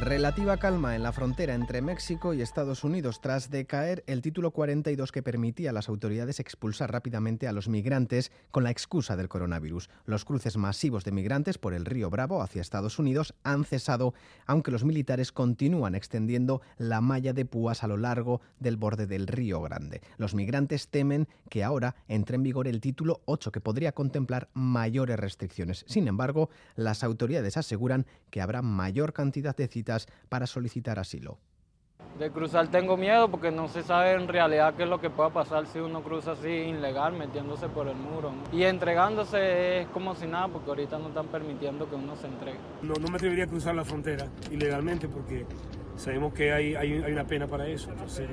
Relativa calma en la frontera entre México y Estados Unidos tras decaer el título 42 que permitía a las autoridades expulsar rápidamente a los migrantes con la excusa del coronavirus. Los cruces masivos de migrantes por el río Bravo hacia Estados Unidos han cesado, aunque los militares continúan extendiendo la malla de púas a lo largo del borde del río Grande. Los migrantes temen que ahora entre en vigor el título 8 que podría contemplar mayores restricciones. Sin embargo, las autoridades aseguran que habrá mayor cantidad de citas para solicitar asilo. De cruzar tengo miedo porque no se sabe en realidad qué es lo que pueda pasar si uno cruza así ilegal metiéndose por el muro. Y entregándose es como si nada porque ahorita no están permitiendo que uno se entregue. No, no me atrevería a cruzar la frontera ilegalmente porque sabemos que hay, hay, hay, una pena para eso. Entonces,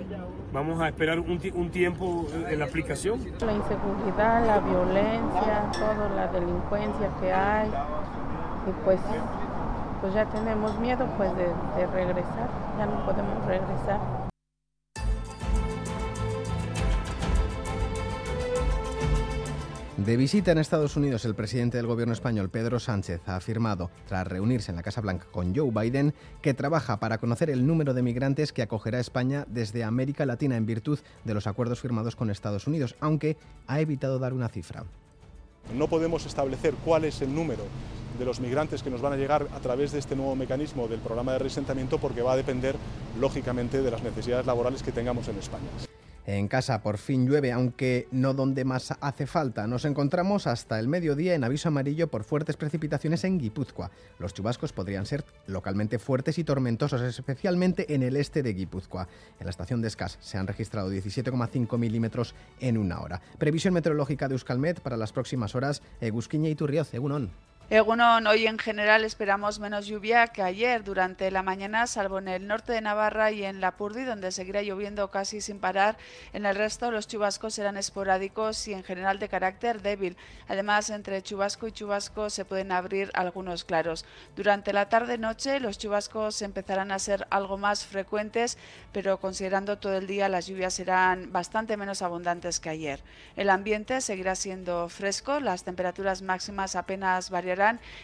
vamos a esperar un, un, tiempo en la aplicación. La inseguridad, la violencia, toda la delincuencia que hay. Y pues pues ya tenemos miedo pues de, de regresar, ya no podemos regresar. De visita en Estados Unidos, el presidente del gobierno español, Pedro Sánchez, ha afirmado, tras reunirse en la Casa Blanca con Joe Biden, que trabaja para conocer el número de migrantes que acogerá España desde América Latina en virtud de los acuerdos firmados con Estados Unidos, aunque ha evitado dar una cifra. No podemos establecer cuál es el número de los migrantes que nos van a llegar a través de este nuevo mecanismo del programa de resentamiento porque va a depender, lógicamente, de las necesidades laborales que tengamos en España. En casa por fin llueve, aunque no donde más hace falta. Nos encontramos hasta el mediodía en aviso amarillo por fuertes precipitaciones en Guipúzcoa. Los chubascos podrían ser localmente fuertes y tormentosos, especialmente en el este de Guipúzcoa. En la estación de Escas se han registrado 17,5 milímetros en una hora. Previsión meteorológica de Euskalmet para las próximas horas. Egusquiña y Turrioz, Egunon. Egunon, hoy en general esperamos menos lluvia que ayer durante la mañana, salvo en el norte de Navarra y en Lapurdi, donde seguirá lloviendo casi sin parar. En el resto, los chubascos serán esporádicos y en general de carácter débil. Además, entre chubasco y chubasco se pueden abrir algunos claros. Durante la tarde-noche, los chubascos empezarán a ser algo más frecuentes, pero considerando todo el día, las lluvias serán bastante menos abundantes que ayer. El ambiente seguirá siendo fresco, las temperaturas máximas apenas variarán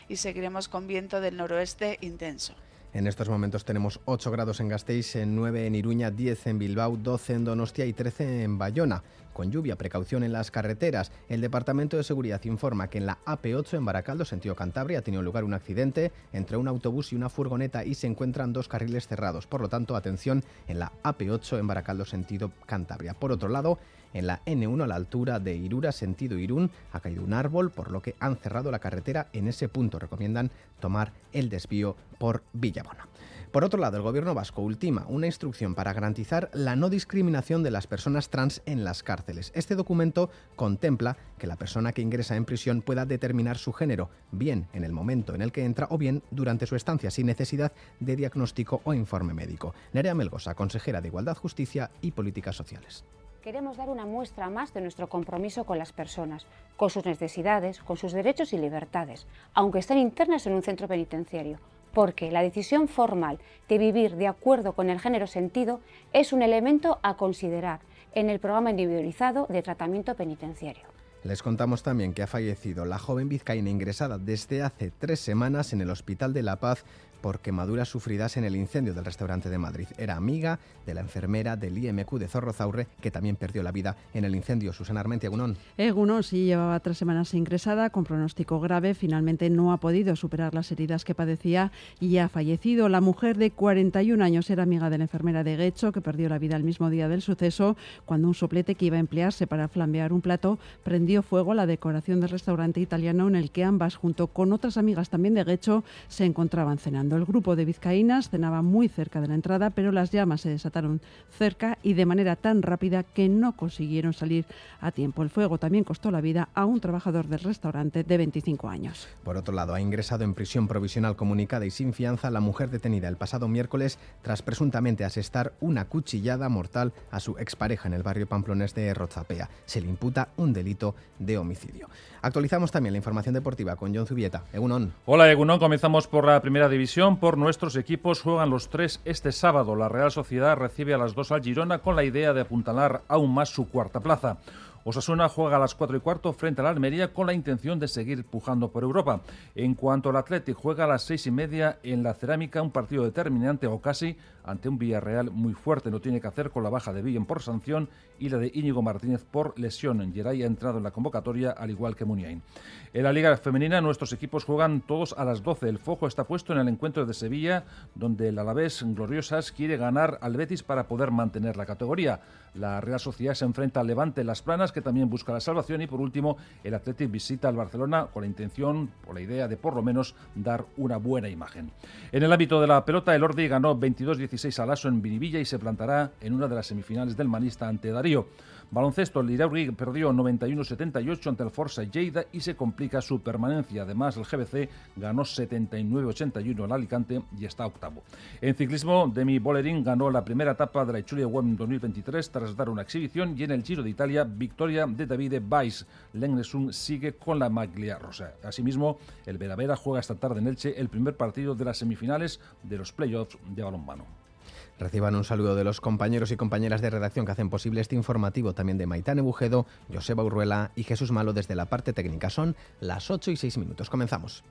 y seguiremos con viento del noroeste intenso. En estos momentos tenemos 8 grados en Gasteiz, 9 en Iruña, 10 en Bilbao, 12 en Donostia y 13 en Bayona. Con lluvia, precaución en las carreteras. El Departamento de Seguridad informa que en la AP8 en Baracaldo, sentido Cantabria, ha tenido lugar un accidente entre un autobús y una furgoneta y se encuentran dos carriles cerrados. Por lo tanto, atención en la AP8 en Baracaldo, sentido Cantabria. Por otro lado, en la N1 a la altura de Irura, sentido Irún, ha caído un árbol, por lo que han cerrado la carretera en ese punto. Recomiendan tomar el desvío por Villabona. Por otro lado, el gobierno vasco ultima una instrucción para garantizar la no discriminación de las personas trans en las cárceles. Este documento contempla que la persona que ingresa en prisión pueda determinar su género, bien en el momento en el que entra o bien durante su estancia, sin necesidad de diagnóstico o informe médico. Nerea Melgosa, consejera de Igualdad, Justicia y Políticas Sociales queremos dar una muestra más de nuestro compromiso con las personas, con sus necesidades, con sus derechos y libertades, aunque estén internas en un centro penitenciario, porque la decisión formal de vivir de acuerdo con el género sentido es un elemento a considerar en el programa individualizado de tratamiento penitenciario. Les contamos también que ha fallecido la joven vizcaína ingresada desde hace tres semanas en el Hospital de la Paz por quemaduras sufridas en el incendio del restaurante de Madrid. Era amiga de la enfermera del IMQ de Zorrozaurre, que también perdió la vida en el incendio. Susana Armentia, Egunon. Egunon sí llevaba tres semanas ingresada con pronóstico grave. Finalmente no ha podido superar las heridas que padecía y ha fallecido. La mujer de 41 años era amiga de la enfermera de Guecho, que perdió la vida el mismo día del suceso, cuando un soplete que iba a emplearse para flambear un plato prendió fuego a la decoración del restaurante italiano en el que ambas, junto con otras amigas también de Guecho, se encontraban cenando. El grupo de vizcaínas cenaba muy cerca de la entrada, pero las llamas se desataron cerca y de manera tan rápida que no consiguieron salir a tiempo. El fuego también costó la vida a un trabajador del restaurante de 25 años. Por otro lado, ha ingresado en prisión provisional comunicada y sin fianza la mujer detenida el pasado miércoles tras presuntamente asestar una cuchillada mortal a su expareja en el barrio pamplonés de Rozapea. Se le imputa un delito de homicidio. Actualizamos también la información deportiva con John Zubieta. Egunon. Hola Egunon, comenzamos por la primera división por nuestros equipos. Juegan los tres este sábado. La Real Sociedad recibe a las dos al Girona con la idea de apuntalar aún más su cuarta plaza. Osasuna juega a las 4 y cuarto frente a la Almería con la intención de seguir pujando por Europa. En cuanto al Athletic, juega a las 6 y media en la Cerámica, un partido determinante o casi ante un Villarreal muy fuerte. No tiene que hacer con la baja de Villen por sanción y la de Íñigo Martínez por lesión. Geray ha entrado en la convocatoria al igual que Muniain. En la Liga Femenina nuestros equipos juegan todos a las 12. El foco está puesto en el encuentro de Sevilla donde el Alavés Gloriosas quiere ganar al Betis para poder mantener la categoría. La Real Sociedad se enfrenta al Levante en Las Planas que también busca la salvación y por último el Athletic visita al Barcelona con la intención o la idea de por lo menos dar una buena imagen. En el ámbito de la pelota el Ordi ganó 22-16 al Aso en Vinivilla y se plantará en una de las semifinales del Manista ante Darío. Baloncesto, el Iraurgi perdió 91-78 ante el Forza Lleida y se complica su permanencia. Además, el GBC ganó 79-81 al Alicante y está octavo. En ciclismo, Demi Bolerín ganó la primera etapa de la Ichulia Web 2023 tras dar una exhibición y en el Giro de Italia, victoria de Davide Weiss. Lengnesun sigue con la maglia rosa. Asimismo, el Veravera juega esta tarde en Elche el primer partido de las semifinales de los playoffs de balonmano. Reciban un saludo de los compañeros y compañeras de redacción que hacen posible este informativo, también de Maitane Bujedo, Joseba Urruela y Jesús Malo desde la parte técnica. Son las 8 y 6 minutos. Comenzamos.